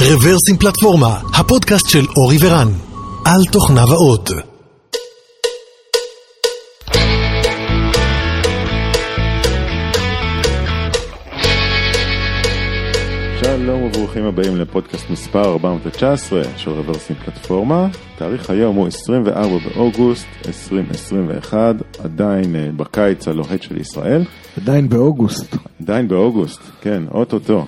רוורסים פלטפורמה, הפודקאסט של אורי ורן, על תוכניו האות. שלום וברוכים הבאים לפודקאסט מספר 419 של רוורסים פלטפורמה. תאריך היום הוא 24 באוגוסט 2021, עדיין אה, בקיץ הלוהט של ישראל. עדיין באוגוסט. עדיין באוגוסט, כן, אוטוטו.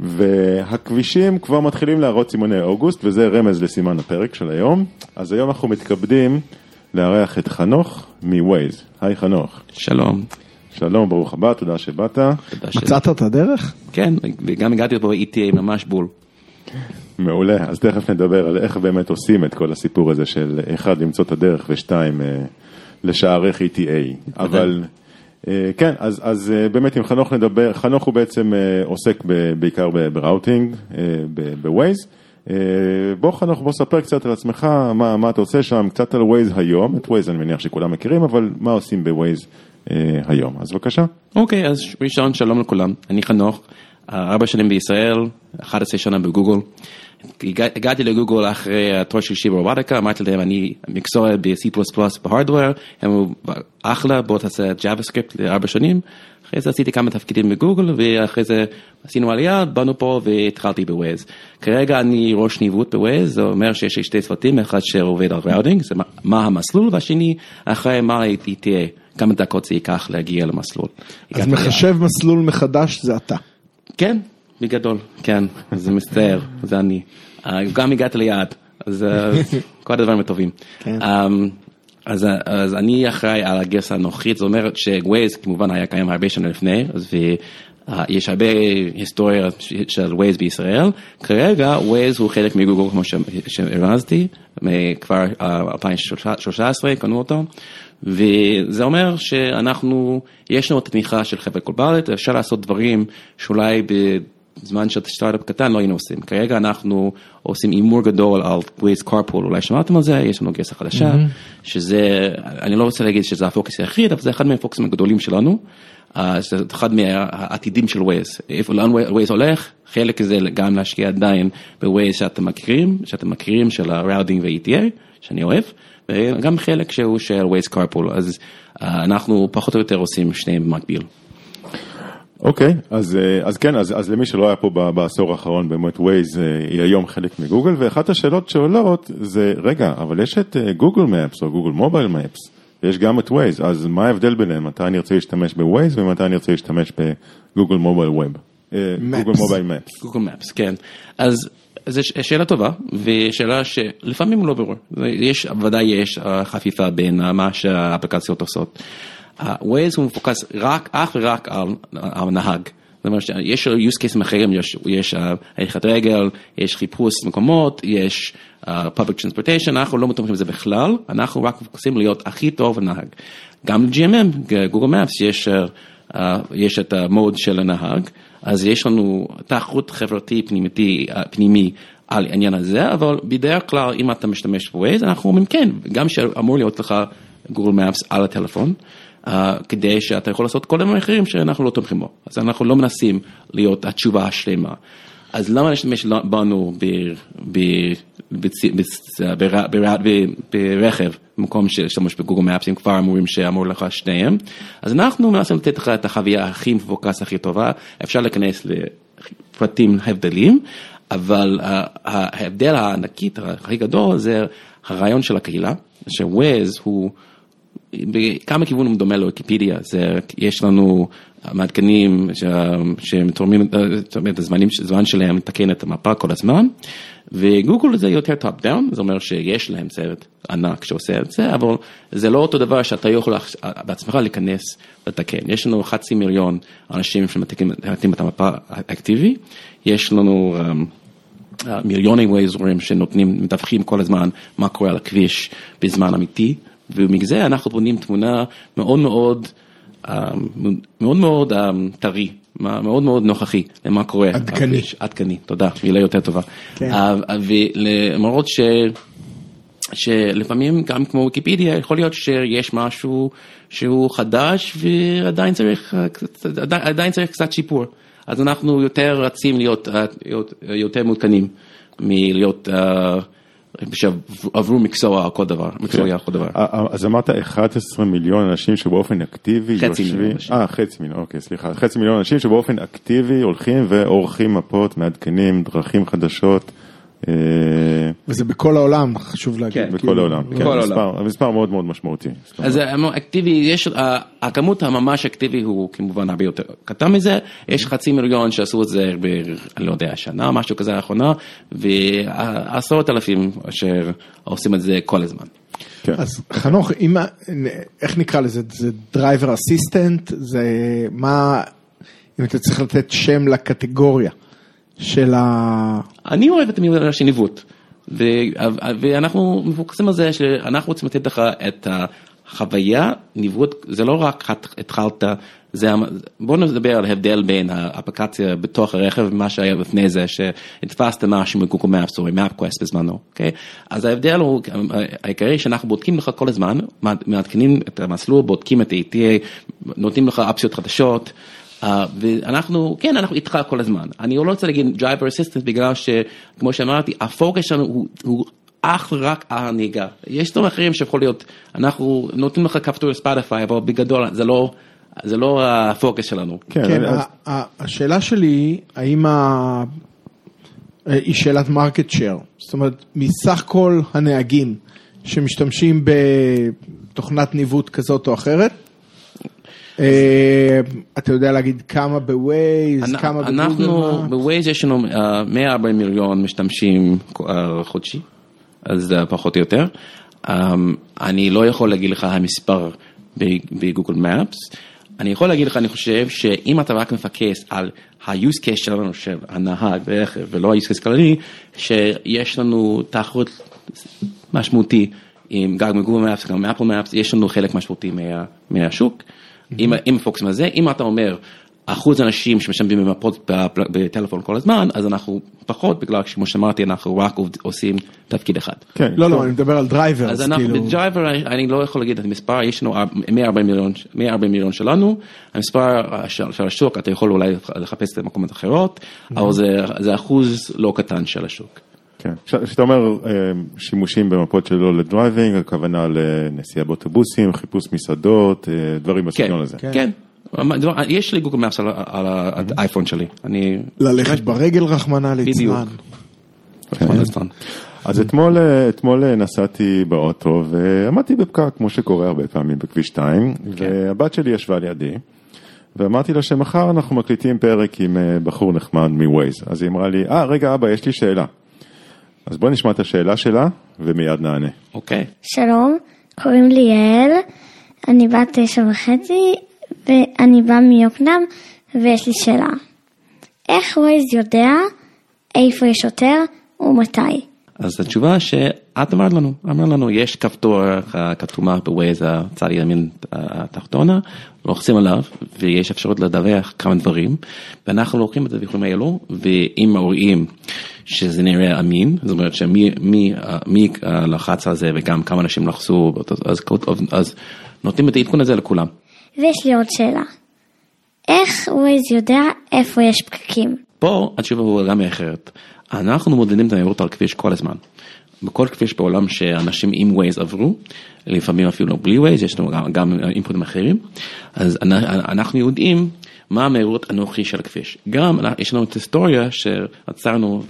והכבישים כבר מתחילים להראות סימוני אוגוסט, וזה רמז לסימן הפרק של היום. אז היום אנחנו מתכבדים לארח את חנוך מווייז. היי חנוך. שלום. שלום, ברוך הבא, תודה שבאת. תודה ש- מצאת את הדרך? כן, וגם הגעתי לפה ETA ממש בול. מעולה, אז תכף נדבר על איך באמת עושים את כל הסיפור הזה של אחד, למצוא את הדרך ושתיים, אה, לשערך ETA. אבל כן, אז, אז אה, באמת עם חנוך נדבר, חנוך הוא בעצם אה, עוסק ב, בעיקר ב routing, אה, בווייז. אה, בוא חנוך, בוא ספר קצת על עצמך, מה, מה אתה עושה שם, קצת על ווייז היום, את ווייז אני מניח שכולם מכירים, אבל מה עושים בווייז אה, היום, אז בבקשה. אוקיי, אז ראשון, שלום לכולם. אני חנוך, אה, ארבע שנים בישראל, 11 שנה בגוגל. הגע- הגעתי לגוגל אחרי התואר שלישי ברובטיקה, אמרתי להם אני מקצוע ב-C++ ב hardware, הם אמרו אחלה בוא תעשה JavaScript לארבע שנים, אחרי זה עשיתי כמה תפקידים בגוגל ואחרי זה עשינו עלייה, באנו פה והתחלתי בווייז. כרגע אני ראש ניווט בווייז, זה אומר שיש לי שתי צוותים, אחד שעובד על routing, זה מה- המסלול, והשני אחראי מה ה ETA, כמה דקות זה ייקח להגיע למסלול. אז מחשב מסלול מחדש זה אתה. כן, בגדול, כן, זה מצטער, זה אני. אה, גם הגעתי ליעד, אז אה, כל הדברים הטובים. כן. אמ, אז, אה, אז אני אחראי על הגרסה הנוכחית, זאת אומרת שווייז כמובן היה קיים הרבה שנים לפני, אז ויש הרבה היסטוריה של ווייז בישראל. כרגע ווייז הוא חלק מגוגל כמו ש- שהרמזתי, מ- כבר אה, 2013 קנו אותו, וזה אומר שאנחנו, יש לנו את התמיכה של חברה גלובלית, אפשר לעשות דברים שאולי בזמן של סטארט-אפ קטן לא היינו עושים. כרגע אנחנו עושים הימור גדול על ווייז Carpool, אולי שמעתם על זה, יש לנו גרסה חדשה, שזה, אני לא רוצה להגיד שזה הפוקוס היחיד, אבל זה אחד מהפוקוסים הגדולים שלנו. אה, זה אחד מהעתידים של ווייז, איפה לאן ווייז הולך, חלק זה גם להשקיע עדיין בווייז שאתם מכירים, שאתם מכירים של ה routing ו-ETA, שאני אוהב, וגם חלק שהוא של ווייז Carpool, אז אה, אנחנו פחות או יותר עושים שניהם במקביל. אוקיי, אז, אה, אז כן, אז, אז למי שלא היה פה בעשור האחרון, באמת ווייז היא היום חלק מגוגל, ואחת השאלות שעולות זה, רגע, אבל יש את Google Maps או Google Mobile Maps, ויש גם את ווייז, אז מה ההבדל ביניהם? מתי אני רוצה להשתמש בווייז ומתי אני רוצה להשתמש ב Google mobile web? אה. Google Mobile Maps. Google Maps, כן. אז זו שאלה טובה, ושאלה שלפעמים לא ברור. יש, ודאי יש אה, חפיפה בין אה, מה שהאפליקציות עושות. ה-Waze הוא מפוקס רק, אך ורק על הנהג. זאת אומרת שיש use cases אחרים, יש, יש אה, הליכת רגל, יש חיפוש מקומות, יש אה, public transportation, אנחנו לא מתומכים בזה בכלל, אנחנו רק מפוקסים להיות הכי טוב הנהג. גם ל-GMM, גוגל מפס, יש, אה, יש את המוד של הנהג, אז יש לנו תחרות חברתי פנימי, פנימי על העניין הזה, אבל בדרך כלל אם אתה משתמש בווייז, אנחנו אומרים כן, גם שאמור להיות לך גוגל מפס על הטלפון. Uh, כדי שאתה יכול לעשות כל הדברים האחרים שאנחנו לא תומכים בו. אז אנחנו לא מנסים להיות התשובה השלמה. אז למה להשתמש בנו ב- ב- בצ- בצ- בר- בר- ב- ברכב במקום להשתמש בגוגל מפס, אם כבר אמורים שאמור לך שניהם. אז אנחנו מנסים לתת לך את החוויה הכי מפוקס, הכי טובה, אפשר להיכנס לפרטים הבדלים, אבל ה- ההבדל הענקית הכי גדול זה הרעיון של הקהילה, שווייז הוא בכמה כיוונים הוא דומה לוויקיפדיה, זה, יש לנו מעדכנים ש- שהם תורמים, זאת אומרת, הזמנים, הזמן שלהם לתקן את המפה כל הזמן, וגוגל זה יותר top down, זה אומר שיש להם צוות ענק שעושה את זה, אבל זה לא אותו דבר שאתה יכול בעצמך להיכנס לתקן, יש לנו חצי מיליון אנשים שמתקנים את המפה האקטיבי, יש לנו um, מיליוני ווייזורים שנותנים, מדווחים כל הזמן מה קורה על הכביש בזמן אמיתי, ומזה אנחנו בונים תמונה מאוד מאוד, אה, מאוד מאוד אה, טרי, מאוד מאוד נוכחי למה קורה. עדכני. עדכני, תודה, מילה יותר טובה. כן. אה, ולמרות ש... שלפעמים גם כמו ויקיפדיה יכול להיות שיש משהו שהוא חדש ועדיין צריך, עדיין, צריך קצת שיפור. אז אנחנו יותר רצים להיות, אה, להיות יותר מעודכנים מלהיות, אה, שעברו מקצוע או כל דבר, מקצועי או כל דבר. אה, אה, אז אמרת 11 מיליון אנשים שבאופן אקטיבי חצי מיליון יושבים, אנשים. אה חצי מיליון, אוקיי סליחה, חצי מיליון אנשים שבאופן אקטיבי הולכים ועורכים מפות, מעדכנים דרכים חדשות. אה, וזה בכל העולם, חשוב להגיד. כן, בכל כאילו, העולם, כן, בכל המספר- העולם. המספר מאוד מאוד משמעותי. אז אה, אקטיבי, יש, אה, הכמות הממש אקטיבי הוא כמובן הרבה יותר קטן מזה, יש חצי מיליון שעשו את זה, ב, אני לא יודע, שנה, משהו כזה לאחרונה, ועשרות אלפים אשר עושים את זה כל הזמן. כן. אז חנוך, אם, איך נקרא לזה? זה driver assistant? זה מה, אם אתה צריך לתת שם לקטגוריה של ה... אני אוהב את המילה של ניווט, ואנחנו מפוקסים על זה שאנחנו רוצים לתת לך את החוויה, ניווט, זה לא רק התחלת, זה, בוא נדבר על ההבדל בין האפליקציה בתוך הרכב ומה שהיה לפני זה, שהתפסת משהו מגוגל מאפס או ממאפקווסט בזמנו, אוקיי? אז ההבדל הוא העיקרי שאנחנו בודקים לך כל הזמן, מעדכנים את המסלול, בודקים את ה-ATA, נותנים לך אופציות חדשות. Uh, ואנחנו, כן, אנחנו איתך כל הזמן. אני לא רוצה להגיד Driver Assistant בגלל שכמו שאמרתי, הפוקוס שלנו הוא, הוא רק על הנהיגה. יש דברים אחרים שיכול להיות, אנחנו נותנים לך כפתור ספוטיפיי, אבל בגדול זה לא, זה לא הפוקוס שלנו. כן, כן, אז- ה- ה- השאלה שלי האם ה... היא שאלת market share, זאת אומרת, מסך כל הנהגים שמשתמשים בתוכנת ניווט כזאת או אחרת, אתה יודע להגיד כמה בווייז, כמה בגוגל, אנחנו? בווייז יש לנו אה, 140 מיליון משתמשים אה, חודשי, אז זה פחות או יותר. אה, אני לא יכול להגיד לך המספר בגוגל מפס. אני יכול להגיד לך, אני חושב שאם אתה רק מפקס על ה-use case שלנו, של הנהג ברכב, ולא ה-use case כללי, שיש לנו תחרות משמעותי עם גם מ Google Maps, גם מ Apple Maps, יש לנו חלק משמעותי מה, מהשוק. אם, אם פוקסים על זה, אם אתה אומר, אחוז אנשים שמשתמשים במפות בטלפון כל הזמן, אז אנחנו פחות, בגלל שכמו שאמרתי, אנחנו רק עושים תפקיד אחד. כן, לא. לא, אני מדבר על drivers, אז אנחנו כאילו. ב driver, אני לא יכול להגיד את המספר, יש לנו 140 מיליון, 140 מיליון שלנו, המספר של של השוק, אתה יכול אולי לחפש את זה במקומות אחרות, אבל זה- זה אחוז לא קטן של השוק. כן, כש- כשאתה אומר אה, שימושים במפות שלא ל driving, הכוונה לנסיעה באוטובוסים, חיפוש מסעדות, אה, דברים כן, בסגנון הזה. כן. יש לי Google Maps על על האייפון שלי, אני... ללכת ברגל רחמנא. ליצלן. הזמן. אז אתמול, אה, אתמול נסעתי באוטו ועמדתי בפקק, כמו שקורה הרבה פעמים בכביש 2, והבת שלי ישבה לידי, ואמרתי לה שמחר אנחנו מקליטים פרק עם בחור נחמד מווייז. אז היא אמרה לי, אה, רגע אבא, יש לי שאלה. אז בוא נשמע את השאלה שלה, ומיד נענה. אוקיי. שלום, קוראים לי יעל, אני בת תשע וחצי ואני באה מיוקנעם ויש לי שאלה. איך ווייז יודע איפה יש שוטר ומתי? אז התשובה שאת אמרת לנו, אמרת לנו, יש כפתור כתומה בווייז הצד ימין התחתונה, לוחצים עליו ויש אפשרות לדווח כמה דברים, ואנחנו לוקחים את הדיווחים האלו, ואם רואים שזה נראה אמין, זאת אומרת שמי מי, אה, מי לחץ על זה וגם כמה אנשים לחצו, אז, אז נותנים את העדכון הזה לכולם. ויש לי עוד שאלה. איך ווייז יודע איפה יש פקקים? פה התשובה הוא לגמרי אחרת. אנחנו מודדים את המהירות על כביש כל הזמן. בכל כביש בעולם שאנשים עם ווייז עברו, לפעמים אפילו בלי ווייז, יש לנו גם, גם אינפוטים אחרים, אז אנחנו יודעים מה המהירות הנוכחי של הכביש. גם יש לנו את ההיסטוריה שעצרנו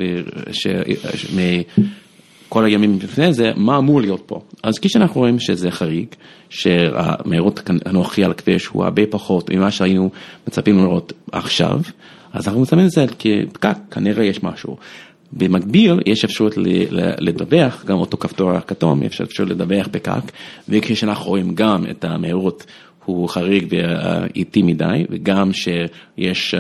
מכל הימים לפני זה, מה אמור להיות פה. אז כשאנחנו רואים שזה חריג, שהמהירות הנוכחי על הכביש הוא הרבה פחות ממה שהיינו מצפים לראות עכשיו, אז אנחנו מצפים את זה כפקק, כנראה יש משהו. במקביל יש אפשרות לדווח, גם אותו כפתור הכתום, יש אפשרות לדווח פקק, וכשאנחנו רואים גם את המהירות הוא חריג ואיטי מדי, וגם שיש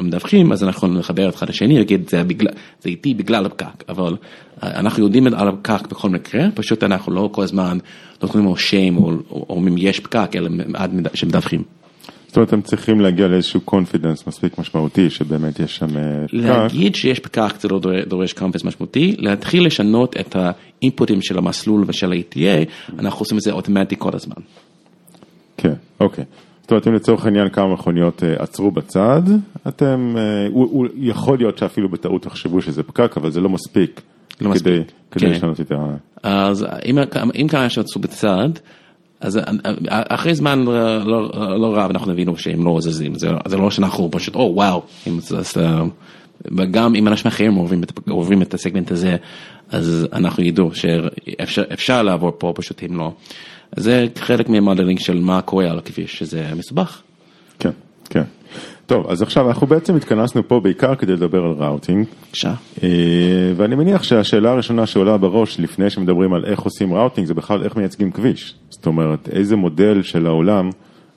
מדווחים, אז אנחנו לחבר אחד לשני, להגיד זה, בגלל, זה איטי בגלל הפקק, אבל אנחנו יודעים על הפקק בכל מקרה, פשוט אנחנו לא כל הזמן נותנים לו שם או אומרים יש פקק, אלא עד שמדווחים. זאת אומרת, הם צריכים להגיע לאיזשהו קונפידנס מספיק משמעותי, שבאמת יש שם פקק. להגיד שיש פקק זה לא דורש קונפידנס משמעותי, להתחיל לשנות את האינפוטים של המסלול ושל ה-ETA, אנחנו עושים את זה אוטומטי כל הזמן. כן, אוקיי. זאת אומרת, אם לצורך העניין כמה מכוניות אה, עצרו בצד, אתם, אה, הוא, הוא, יכול להיות שאפילו בטעות תחשבו שזה פקק, אבל זה לא מספיק. לא כדי, מספיק, כדי כן. לשנות את ה... אז אם, אם קרה שעצו בצד, אז אחרי זמן לא, לא, לא רב אנחנו הבינו שהם לא זזים, זה, זה לא שאנחנו פשוט, או וואו, אם, אז, אה, וגם אם אנשים אחרים עוברים עוברים את הסגמנט הזה, אז אנחנו ידעו שאפשר אפשר לעבור פה, פשוט הם לא. זה חלק מה modeling של מה קורה על הכביש, שזה מסובך. כן, כן. טוב, אז עכשיו אנחנו בעצם התכנסנו פה בעיקר כדי לדבר על routing. בבקשה. אה, ואני מניח שהשאלה הראשונה שעולה בראש לפני שמדברים על איך עושים routing זה בכלל איך מייצגים כביש. זאת אומרת, איזה מודל של העולם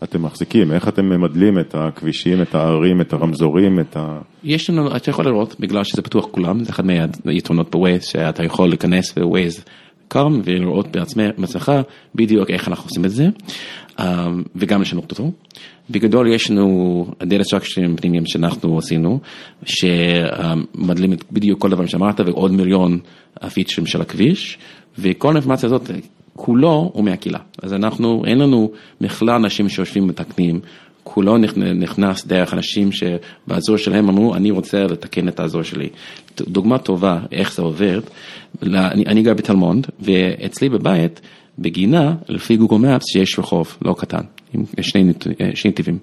אתם מחזיקים, איך אתם ממדלים את הכבישים, את הערים, את הרמזורים, את ה... יש לנו, אתה יכול לראות, בגלל שזה פתוח כולם, זה אחד מהיתרונות ב Waze, שאתה יכול להיכנס ב Waze.com ולראות בעצמך בדיוק איך אנחנו עושים את זה, um, וגם לשנות אותו. בגדול יש לנו data structure ים פנימיים שאנחנו עשינו, שמדלים את בדיוק כל דבר שאמרת ועוד מיליון הפיצ'רים של הכביש, וכל האינפורמציה הזאת כולו הוא מהקהילה. אז אנחנו, אין לנו בכלל אנשים שיושבים ומתקנים, כולו נכנס דרך אנשים שבאזור שלהם אמרו, אני רוצה לתקן את האזור שלי. דוגמה טובה איך זה עובד, אני, אני גר בתלמונד, ואצלי בבית, בגינה, לפי גוגל מפס, יש רחוב לא קטן, עם שני, נתיבים,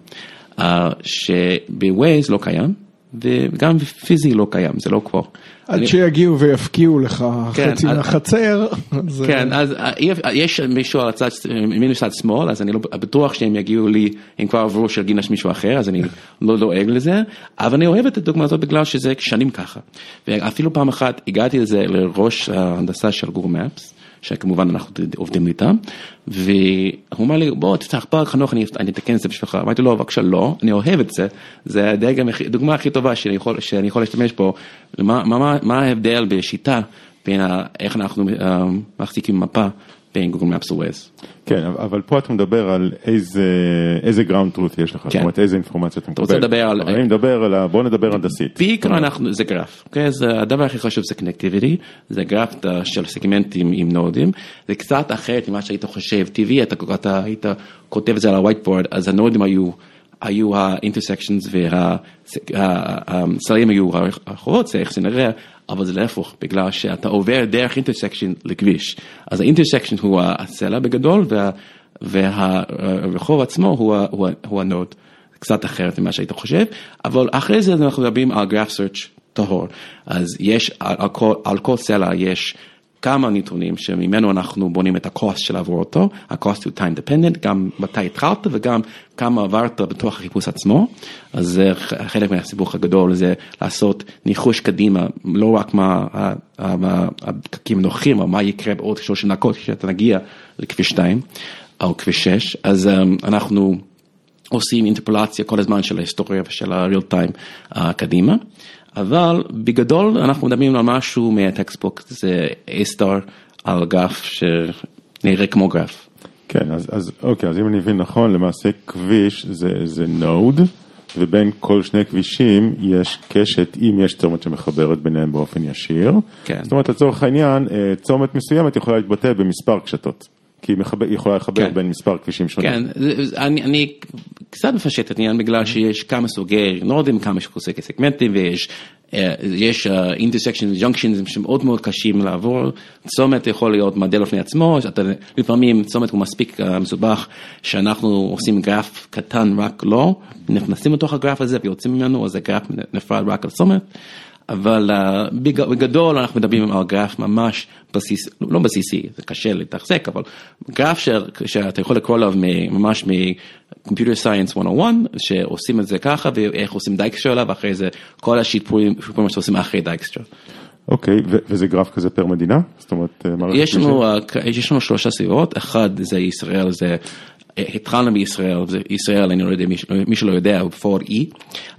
שבווייז לא קיים, וגם פיזי לא קיים, זה לא כבר. עד אני- שיגיעו ויפקיעו לך כן, חצי מהחצר. אז, כן, אז אה, יש מישהו על הצד, ימין וצד שמאל, אז אני לא בטוח שהם יגיעו לי, הם כבר עברו של גינה של מישהו אחר, אז אני לא דואג לזה, אבל אני אוהב את הדוגמה הזאת בגלל שזה שנים ככה. ואפילו פעם אחת הגעתי לזה לראש ההנדסה של גוגל מפס, שכמובן אנחנו עובדים איתם, והוא אמר לי בוא תפתח פארק חנוך אני אני אתקן את זה בשבילך, אמרתי לו בבקשה לא, אני אוהב את זה, זה הדוגמה הכי טובה שאני יכול שאני יכול להשתמש בו, מה- מה מה- ההבדל בשיטה בין איך אנחנו אה, מחזיקים מפה Google Maps Waze. כן, אבל פה אתה מדבר על איזה, איזה ground truth יש לך, זאת כן. אומרת איזה אינפורמציה אתה מקבל. רוצה לדבר על- אני מדבר על, בוא נדבר הנדסית. בעיקר אנחנו, זה גרף, אוקיי? זה הדבר הכי חשוב זה connectivity, זה גרף של סגמנטים עם נודים, זה קצת אחרת ממה שהיית חושב, טבעי, אתה, אתה היית כותב את זה על ה whiteboard, אז הנודים היו, היו ה intersections והצלעים היו הרחובות, זה איך זה נראה, אבל זה להפך, בגלל שאתה עובר דרך intersection לכביש, אז ה intersection הוא הצלע בגדול, וה, והרחוב עצמו הוא, הוא, הוא ה node. קצת אחרת ממה שהיית חושב, אבל אחרי זה אנחנו מדברים על graph search טהור, אז יש, על, כל, על כל צלע יש כמה נתונים שממנו אנחנו בונים את ה-cost של לעבור אותו, ה-cost הוא time dependent, גם מתי התחלת וגם כמה עברת בתוך החיפוש עצמו, אז זה חלק מהסיבוך הגדול, זה לעשות ניחוש קדימה, לא רק מה הפקקים הנוחים, אבל מה יקרה בעוד 30 דקות כשאתה נגיע לכביש 2 או כביש 6, אז um, אנחנו עושים אינטרפולציה כל הזמן של ההיסטוריה ושל הריל טיים קדימה, אבל בגדול אנחנו מדברים על משהו מהטקסטבוק, זה A-star על גרף שנראה כמו גרף. כן, אז, אז אוקיי, אז אם אני מבין נכון, למעשה כביש זה, זה node, ובין כל שני כבישים יש קשת, אם יש צומת שמחברת ביניהם באופן ישיר. כן. זאת אומרת, לצורך העניין, אה, צומת מסוימת יכולה להתבטא במספר קשתות, כי היא יכולה לחבר כן. בין מספר כבישים שונים. כן, אני, אני קצת מפשט את העניין בגלל שיש כמה סוגי נודים, כמה סוגי סגמנטים ויש אה, יש intersection junction ים שמאוד מאוד קשים לעבור, צומת יכול להיות מודל בפני עצמו, שאתה, לפעמים צומת הוא מספיק אה, מסובך שאנחנו עושים גרף קטן רק לו, נכנסים לתוך הגרף הזה ויוצאים ממנו, אז זה גרף נפרד רק על צומת. אבל uh, בג- בגדול אנחנו מדברים על גרף ממש בסיס, לא בסיסי, זה קשה לתחזק, אבל גרף ש, שאתה יכול לקרוא עליו ממש מ-Computer Science 101, שעושים את זה ככה ואיך עושים דייקסטרה עליו, ואחרי זה כל השיפורים שיפורים שעושים אחרי דייקסטרה. אוקיי, ו- וזה גרף כזה פר מדינה? זאת אומרת, אה, יש לנו, uh, יש לנו שלושה סביבות, אחד זה ישראל, זה התחלנו בישראל, ישראל, אני לא יודע, מי, מי שלא יודע, הוא פורד אי,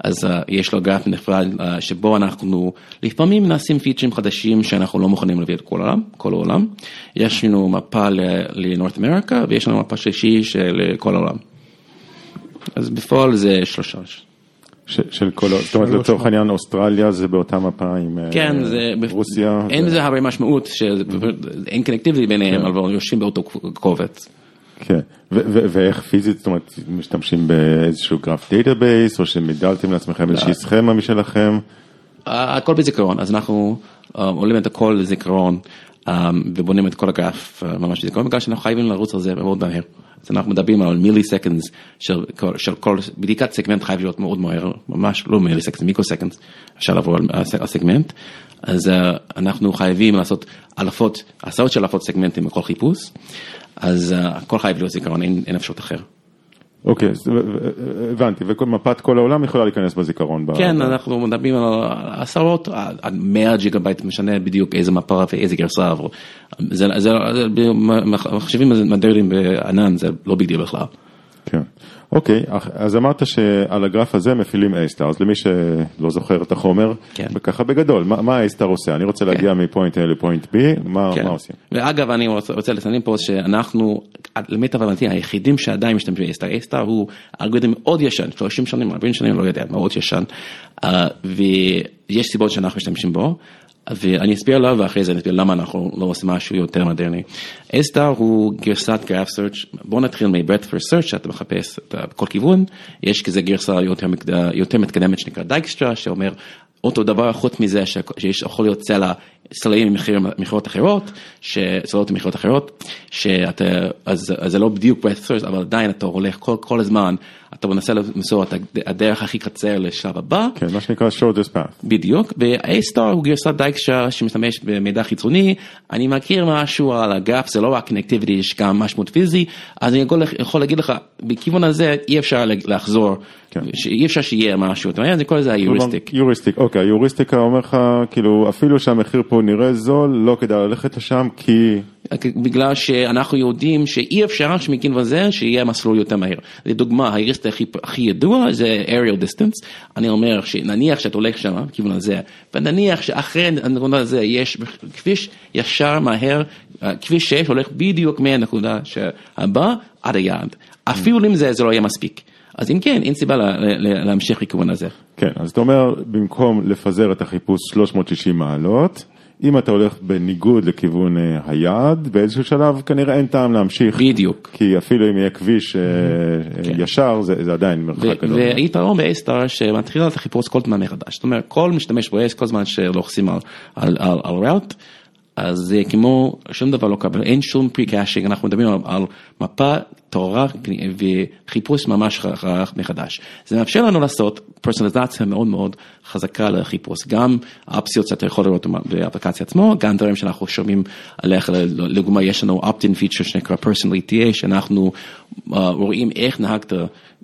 אז uh, יש לו גרף נפרד uh, שבו אנחנו לפעמים נשים פיצ'רים חדשים שאנחנו לא מוכנים להביא את כל העולם, כל העולם. יש לנו מפה ל North America ויש לנו מפה שלישי של כל העולם. אז בפועל זה שלושה. של כל, זאת אומרת, לצורך העניין, אוסטרליה זה באותה מפה עם אה, כן, זה, רוסיה. אין ו- לזה הרבה משמעות, שאין connectivity ביניהם, אבל יושבים באותו קובץ. כן, ואיך פיזית, זאת אומרת, משתמשים באיזשהו graph database, או שמידלתם לעצמכם איזושהי סכמה משלכם? הכל בזיכרון, אז אנחנו אה, עולים את הכל לזיכרון אה, ובונים את כל הגרף אה, ממש בזיכרון, בגלל שאנחנו חייבים לרוץ על זה מאוד מהר. אז אנחנו מדברים על milliseconds של, של כל, בדיקת סגמנט חייב להיות מאוד מהר, ממש לא milliseconds, microseconds, אפשר לעבור על סגמנט. אז אה, אנחנו חייבים לעשות אלפות, עשרות של אלפות סגמנטים בכל חיפוש, אז אה, הכל חייב להיות זיכרון, אין אין אפשרות אחר. אוקיי, אז ו- ו- הבנתי, ומפת כל העולם יכולה להיכנס בזיכרון. כן, ב- אנחנו מדברים על עשרות, עד 100 ג'יגה בייט, משנה בדיוק איזה מפה ואיזה גרסה, אבל זה, זה, זה, מחשבים מודרניים בענן זה לא big deal בכלל. כן. אוקיי, אז אמרת שעל הגרף הזה מפעילים A-Star, אז למי שלא זוכר את החומר, כן. וככה בגדול, מה מה ה-A-Star עושה? אני רוצה להגיע מ point A ל point B, מה כן. מה עושים? ואגב, אני רוצה, רוצה לציין פה שאנחנו, למיטב הבנתי, היחידים שעדיין משתמשים ב-A-Star, A-Star הוא אלגוריתם מאוד ישן, 30 שנים, 40 שנים, לא יודע, מאוד ישן, אה, ויש סיבות שאנחנו משתמשים בו. ואני אסביר לה ואחרי זה אני אסביר למה אנחנו לא עושים משהו יותר מודרני. A-Star הוא גרסת Graph Search, בוא נתחיל מ-Breadth for Search שאתה מחפש בכל כיוון, יש כזה גרסה יותר, מקד- יותר מתקדמת שנקרא דייקסטרה שאומר אותו דבר חוץ מזה ש- שיש יכול להיות צלעים ממחיר- ממכירות אחרות, צלעות ממכירות אחרות, שאתה, אז, אז זה לא בדיוק breadth first, אבל עדיין אתה הולך כל, כל הזמן, אתה מנסה למצוא את הד- הדרך הכי קצר לשלב הבא. כן, מה שנקרא shortest path. בדיוק, ו-A-Star הוא גרסת דייקסטרה שמשתמש במידע חיצוני, אני מכיר משהו על הגרף, זה לא רק קונקטיביטי, יש גם משמעות פיזי, אז אני יכול להגיד לך, בכיוון הזה אי אפשר לחזור, כן. אי אפשר שיהיה משהו, אתה מבין? אני קורא לזה היוריסטיק. יוריסטיק, אוקיי, היוריסטיקה אומר לך, כאילו, אפילו שהמחיר פה נראה זול, לא כדאי ללכת לשם, כי... בגלל שאנחנו יודעים שאי אפשר שמכיוון הזה שיהיה מסלול יותר מהר. לדוגמה, ההיריסט הכי, הכי ידוע זה aerial distance, אני אומר שנניח שאתה הולך שם, בכיוון הזה, ונניח שאחרי הנקודה הזה יש כביש ישר מהר, אה, כביש 6 הולך בדיוק מהנקודה הבאה עד היעד. אפילו אם זה, זה לא יהיה מספיק. אז אם כן, אין סיבה לה- לה- להמשיך לכיוון הזה. כן, אז אתה אומר, במקום לפזר את החיפוש 360 מעלות, אם אתה הולך בניגוד לכיוון אה, היעד, באיזשהו שלב כנראה אין טעם להמשיך. בדיוק. כי אפילו אם יהיה כביש אה, אה, ישר, זה זה עדיין מרחק גדול. והיתרון ב-A-Star שמתחיל את החיפוש כל הזמן מחדש, זאת אומרת כל משתמש ב-S כל זמן שלוחצים על, על, על, על route, אז זה כמו שום דבר לא קיבל, אין שום pre-caching, אנחנו מדברים על, על מפה טהורה וחיפוש ממש מחדש. זה מאפשר לנו לעשות פרסונליזציה מאוד מאוד חזקה לחיפוש, גם האופציות שאתה יכול לראות באפליקציה עצמו, גם דברים שאנחנו שומעים עליך, לדוגמה יש לנו opt-in feature שנקרא personal ETA, שאנחנו uh, רואים איך נהגת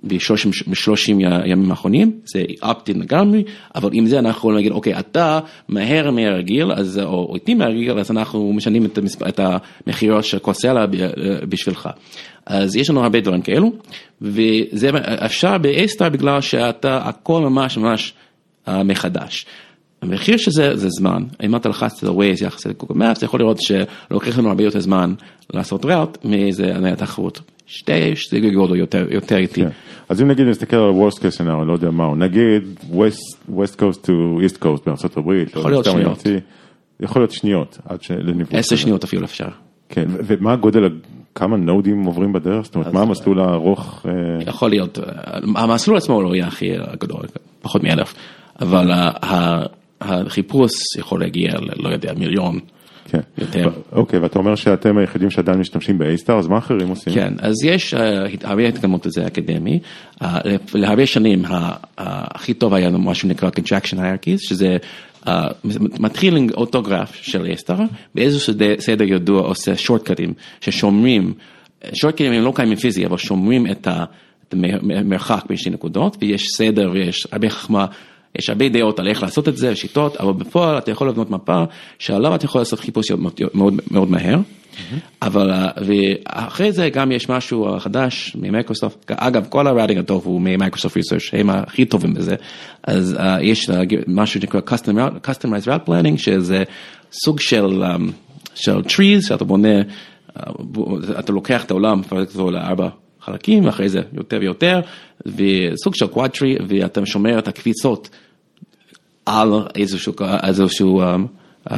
ב-30 ימים האחרונים, זה opt-in לגמרי, אבל עם זה אנחנו יכולים להגיד, אוקיי, אתה מהר מהרגיל, אז, או איטי מהרגיל, אז אנחנו משנים את, המספר, את המחירות של סלע ב- בשבילך. אז יש לנו הרבה דברים כאלו, וזה אפשר ב-A-Star בגלל שאתה, הכל ממש ממש אה, מחדש. המחיר של זה זה זמן, אם אתה לחצת על Waze יחס לגוגל Maps, אתה יכול לראות שלוקח לנו הרבה יותר זמן לעשות ראוט מאיזה ענייני תחרות. שתי שתי גודל יותר יותר איטי. כן. אז אם נגיד נסתכל על ה-Worst case scenario, לא יודע מהו, נגיד West, West Coast to East Coast בארצות הברית, יכול להיות שניות. יכול להיות שניות עד לניווט. עשר. שניות אפילו אפשר. כן, ומה הגודל, ה- כמה נודים עוברים בדרך? זאת אומרת, מה המסלול הארוך? אה, יכול להיות, אה, המסלול עצמו לא יהיה הכי גדול, פחות מאלף, אבל החיפוש יכול להגיע לא יודע מיליון. כן. יותר. אוקיי, ואתה אומר שאתם היחידים שעדיין משתמשים ב-A-Star, אז מה אחרים עושים? כן, אז יש אה, הרבה התקדמות לזה אקדמי. אה, להרבה שנים הכי טוב היה מה שנקרא contraction hierarchies, שזה אה, מתחיל עם אותו גרף של אסטר, באיזשהו סדר- ידוע עושה שורטקטים ששומרים, שורטקטים הם לא קיימים פיזי, אבל שומרים את המרחק בין שתי נקודות, ויש סדר ויש הרבה חכמה. יש הרבה דעות על איך לעשות את זה, שיטות, אבל בפועל אתה יכול לבנות מפה שעליו אתה יכול לעשות חיפוש מאוד, מאוד, מאוד מהר. אבל אה, ואחרי זה גם יש משהו חדש מ-Microsoft, אגב כל ה-routing הטוב הוא מ-Microsoft Research הם הכי טובים בזה, אז uh, יש uh, משהו שנקרא custom customized route planning שזה סוג של, um, של trees שאתה בונה, uh, אתה לוקח את העולם, מפרק אותו לארבע חלקים, ואחרי זה יותר ויותר, וסוג של quadtree ואתה שומר את הקפיצות על איזשהו, איזשהו um,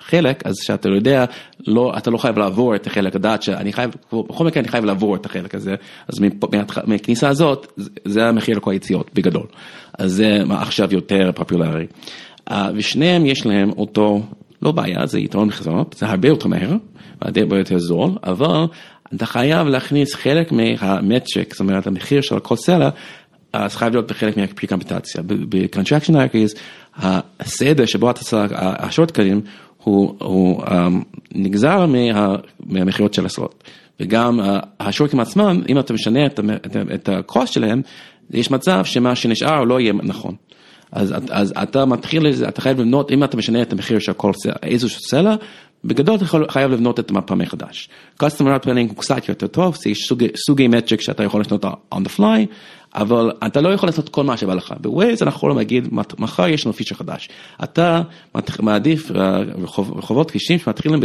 חלק, אז שאתה יודע, לא, אתה לא חייב לעבור את החלק, לדעת שאני חייב, בכל מקרה אני חייב לעבור את החלק הזה, אז מהכניסה הזאת, זה המחיר לכל היציאות בגדול. אז זה עכשיו יותר פופולרי. ושניהם יש להם אותו, לא בעיה, זה יתרון חזונות, זה הרבה יותר מהר, הרבה יותר זול, אבל אתה חייב להכניס חלק מהמטריק, זאת אומרת המחיר של כל סלע, אז חייב להיות בחלק מהפריקמפטציה. ב-contraction hierarchies, הסדר שבו אתה צריך, השורטקטים, הוא, הוא um, נגזר מה, מהמחירות של הסלוט. וגם uh, השורטקטים עצמם, אם אתה משנה את, את, את הקוסט שלהם, יש מצב שמה שנשאר לא יהיה נכון. אז, אז אתה מתחיל, אתה חייב לבנות, אם אתה משנה את המחיר של כל איזשהו סלע, בגדול אתה חייב לבנות את המפה מחדש. Customer Planning הוא קצת יותר טוב, זה יש סוגי, סוגי מטריק שאתה יכול לשנות on the fly, אבל אתה לא יכול לעשות כל מה שבא לך. בווייז אנחנו יכולים להגיד, מחר יש לנו פיצ'ר חדש. אתה מעדיף רחובות כבישים שמתחילים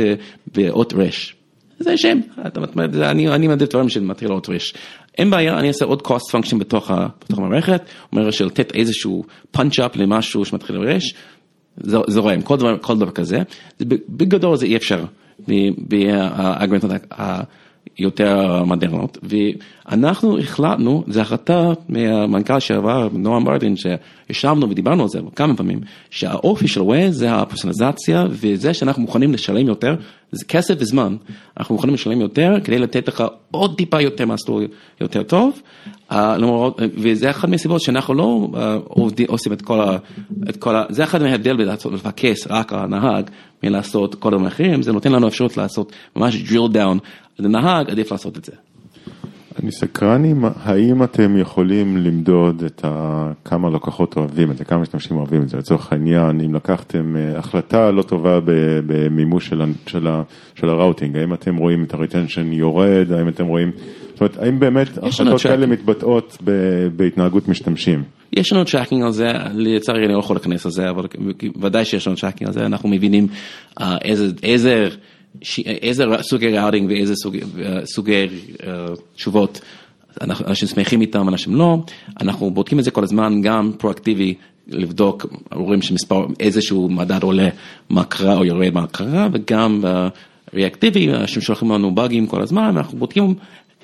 באות רש. זה שם, אני, אני מעדיף דברים שמתחיל אות רש. אין בעיה, אני אעשה עוד cost function בתוך, בתוך המערכת, אומר של לתת איזשהו punch up למשהו שמתחיל ברש, זורם, כל דבר, כזה, בגדול זה אי אפשר. באגרנטות היותר מודרנות, ואנחנו החלטנו, זו החלטה מהמנכ"ל שעבר, נועם מרטין, שישבנו ודיברנו על זה כמה פעמים, שהאופי של ווייז זה הפרסונליזציה וזה שאנחנו מוכנים לשלם יותר, זה כסף וזמן, אנחנו מוכנים לשלם יותר כדי לתת לך עוד טיפה יותר מסלול יותר טוב, וזה אחת מהסיבות שאנחנו לא עושים את כל ה... את כל ה זה אחד מההבדל בלפקס רק על הנהג מלעשות כל המחירים, זה נותן לנו אפשרות לעשות ממש drill down לנהג, עדיף לעשות את זה. אני סקרן אם האם אתם יכולים למדוד את ה... כמה לקוחות אוהבים את זה, כמה משתמשים אוהבים את זה, לצורך העניין, אם לקחתם אה, החלטה לא טובה במימוש של, של, של ה-routing, האם אתם רואים את ה-retention יורד, האם אתם רואים, זאת אומרת, האם באמת החלטות כאלה מתבטאות בהתנהגות משתמשים? יש לנו tracking על זה, לצערי אני לא יכול להיכנס לזה, אבל ודאי שיש לנו tracking על זה, אנחנו מבינים uh, איזה, איזה איזה סוגי routing ואיזה סוגי סוגי תשובות אנשים שמחים איתם, אנשים לא, אנחנו בודקים את זה כל הזמן, גם פרואקטיבי, לבדוק, רואים שמספר, איזשהו מדד עולה, מה קרה או יורד מה קרה, וגם ריאקטיבי, אנשים שולחים לנו באגים כל הזמן, ואנחנו בודקים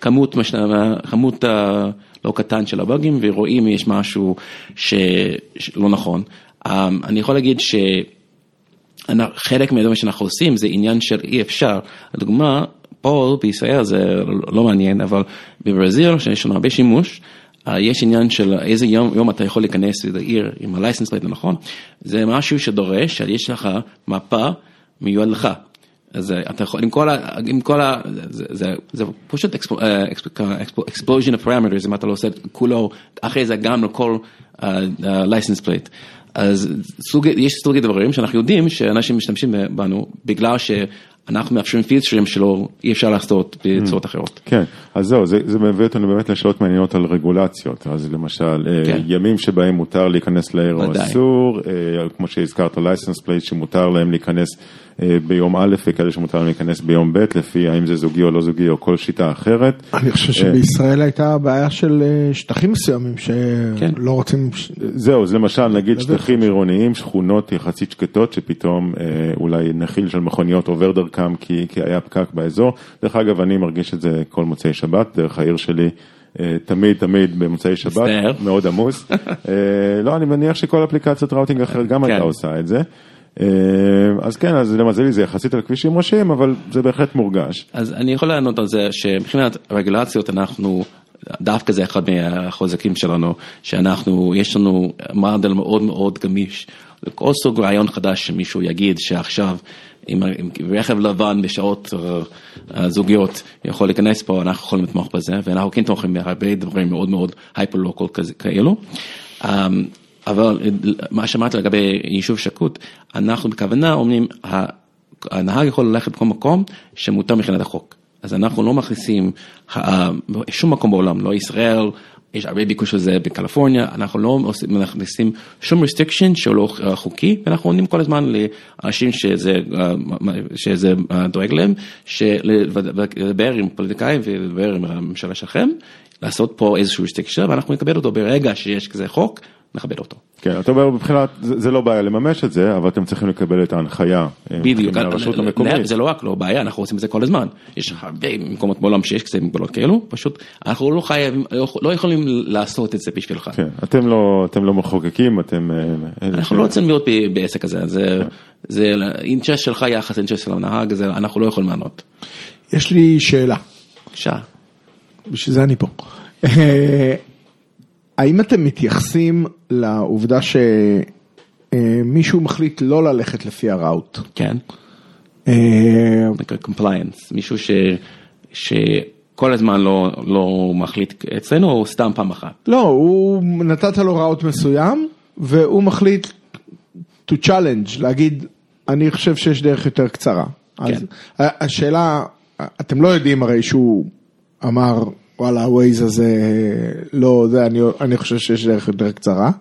כמות, כמות לא קטן של הבאגים, ורואים אם יש משהו שלא נכון. אני יכול להגיד ש... חלק מהדברים שאנחנו עושים זה עניין של אי אפשר, לדוגמה, פה בישראל זה לא מעניין, אבל בברזיל, שיש לנו הרבה שימוש, אה, יש עניין של איזה יום, יום אתה יכול להיכנס לעיר עם ה-license plate הנכון, זה משהו שדורש שיש לך מפה מיועד לך. אז אה, אתה יכול, עם כל ה... עם כל ה זה, זה, זה פשוט explosion of parameters, אם אתה לא עושה את כולו, אחרי זה גם לכל uh, uh, license plate. אז סוג, יש סוגי דברים שאנחנו יודעים שאנשים משתמשים בנו בגלל שאנחנו מאפשרים פיצ'רים שלא אי אפשר לעשות בצורות אחרות. כן, אז זהו, זה, זה מביא אותנו באמת לשאלות מעניינות על רגולציות, אז למשל, אה, כן. ימים שבהם מותר להיכנס לעיר או אסור, אה, כמו שהזכרת, license plate שמותר להם להיכנס אה, ביום א' וכאלה שמותר להם להיכנס ביום ב', לפי האם זה זוגי או לא זוגי או כל שיטה אחרת. אני חושב שבישראל הייתה בעיה של שטחים מסוימים שלא כן. רוצים... זהו, זה למשל, נגיד שטחים עירוניים, שכונות יחסית שקטות, שפתאום אולי נחיל של מכוניות עובר דרכם כי, כי היה פקק באזור. דרך אגב, אני מרגיש את זה כל מוצאי שבת, דרך העיר שלי. תמיד תמיד במוצאי שבת, מאוד עמוס. לא, אני מניח שכל אפליקציות ראוטינג אחרת גם הייתה כן. עושה את זה. אה, אז כן, אז למזלי זה יחסית על כבישים ראשיים, אבל זה בהחלט מורגש. אז אני יכול לענות על זה שמבחינת רגולציות אנחנו, דווקא זה אחד מהחוזקים שלנו, שאנחנו, יש לנו מודל מאוד מאוד גמיש. כל סוג רעיון חדש שמישהו יגיד שעכשיו עם, עם רכב לבן בשעות uh, זוגיות יכול להיכנס פה, אנחנו יכולים לתמוך בזה, ואנחנו כן תומכים בהרבה דברים מאוד מאוד הייפר-לוקל כאלו. אבל מה שאמרת לגבי יישוב שקוט, אנחנו בכוונה אומרים, הנהג יכול ללכת בכל מקום שמותר מבחינת החוק. אז אנחנו לא מכניסים שום מקום בעולם, לא ישראל, יש הרבה ביקוש לזה בקליפורניה, אנחנו לא מכניסים שום restriction שהוא לא חוקי, ואנחנו עונים כל הזמן לאנשים שזה, שזה דואג להם, לדבר עם פוליטיקאים ולדבר עם הממשלה שלכם, לעשות פה איזשהו restriction, ואנחנו נקבל אותו ברגע שיש כזה חוק, נכבד אותו. כן, אתה אומר מבחינת, זה, זה לא בעיה לממש את זה, אבל אתם צריכים לקבל את ההנחיה. אה, בדיוק, מהרשות ל- ל- המקומית. זה לא רק לא בעיה, אנחנו עושים את זה כל הזמן. יש הרבה מקומות בעולם שיש קצת מגבלות כאלו, פשוט אנחנו לא חייבים, לא יכולים לעשות את זה בשבילך. כן, אתם לא, אתם לא מחוקקים, אתם... אה, אנחנו לא רוצים להיות ב- בעסק הזה, זה, זה אינטרס שלך יחס אינטרס של הנהג, זה- אנחנו לא יכולים לענות. יש לי שאלה, בבקשה. בשביל זה אני פה. אה, האם אתם מתייחסים לעובדה שמישהו מחליט לא ללכת לפי ה-route? כן, אה, compliance, מישהו ש, שכל הזמן לא, לא מחליט אצלנו, או סתם פעם אחת. לא, הוא נתת לו route מסוים, והוא מחליט to challenge, להגיד, אני חושב שיש דרך יותר קצרה. כן. אז השאלה, אתם לא יודעים הרי שהוא אמר, וואלה, הווייז הזה, לא, זה, אני, אני חושב שיש דרך יותר קצרה.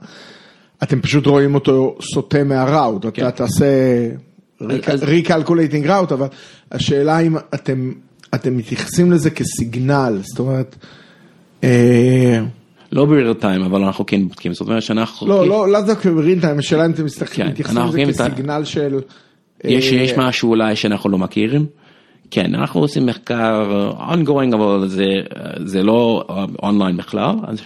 אתם פשוט רואים אותו סוטה מהראוט, כן. אתה תעשה recalculating ראוט, אבל השאלה אם אתם, אתם מתייחסים לזה כסיגנל, זאת אומרת, אה, לא בריל טיים, אבל אנחנו כן בודקים, זאת אומרת שאנחנו... לא, לא, לאו דווקא ברין טיים, השאלה אם אתם כן, מתייחסים לזה כסיגנל של... יש, אה, יש משהו אולי שאנחנו לא מכירים? כן, אנחנו עושים מחקר uh, ongoing, אבל זה, זה לא אונליין בכלל, אז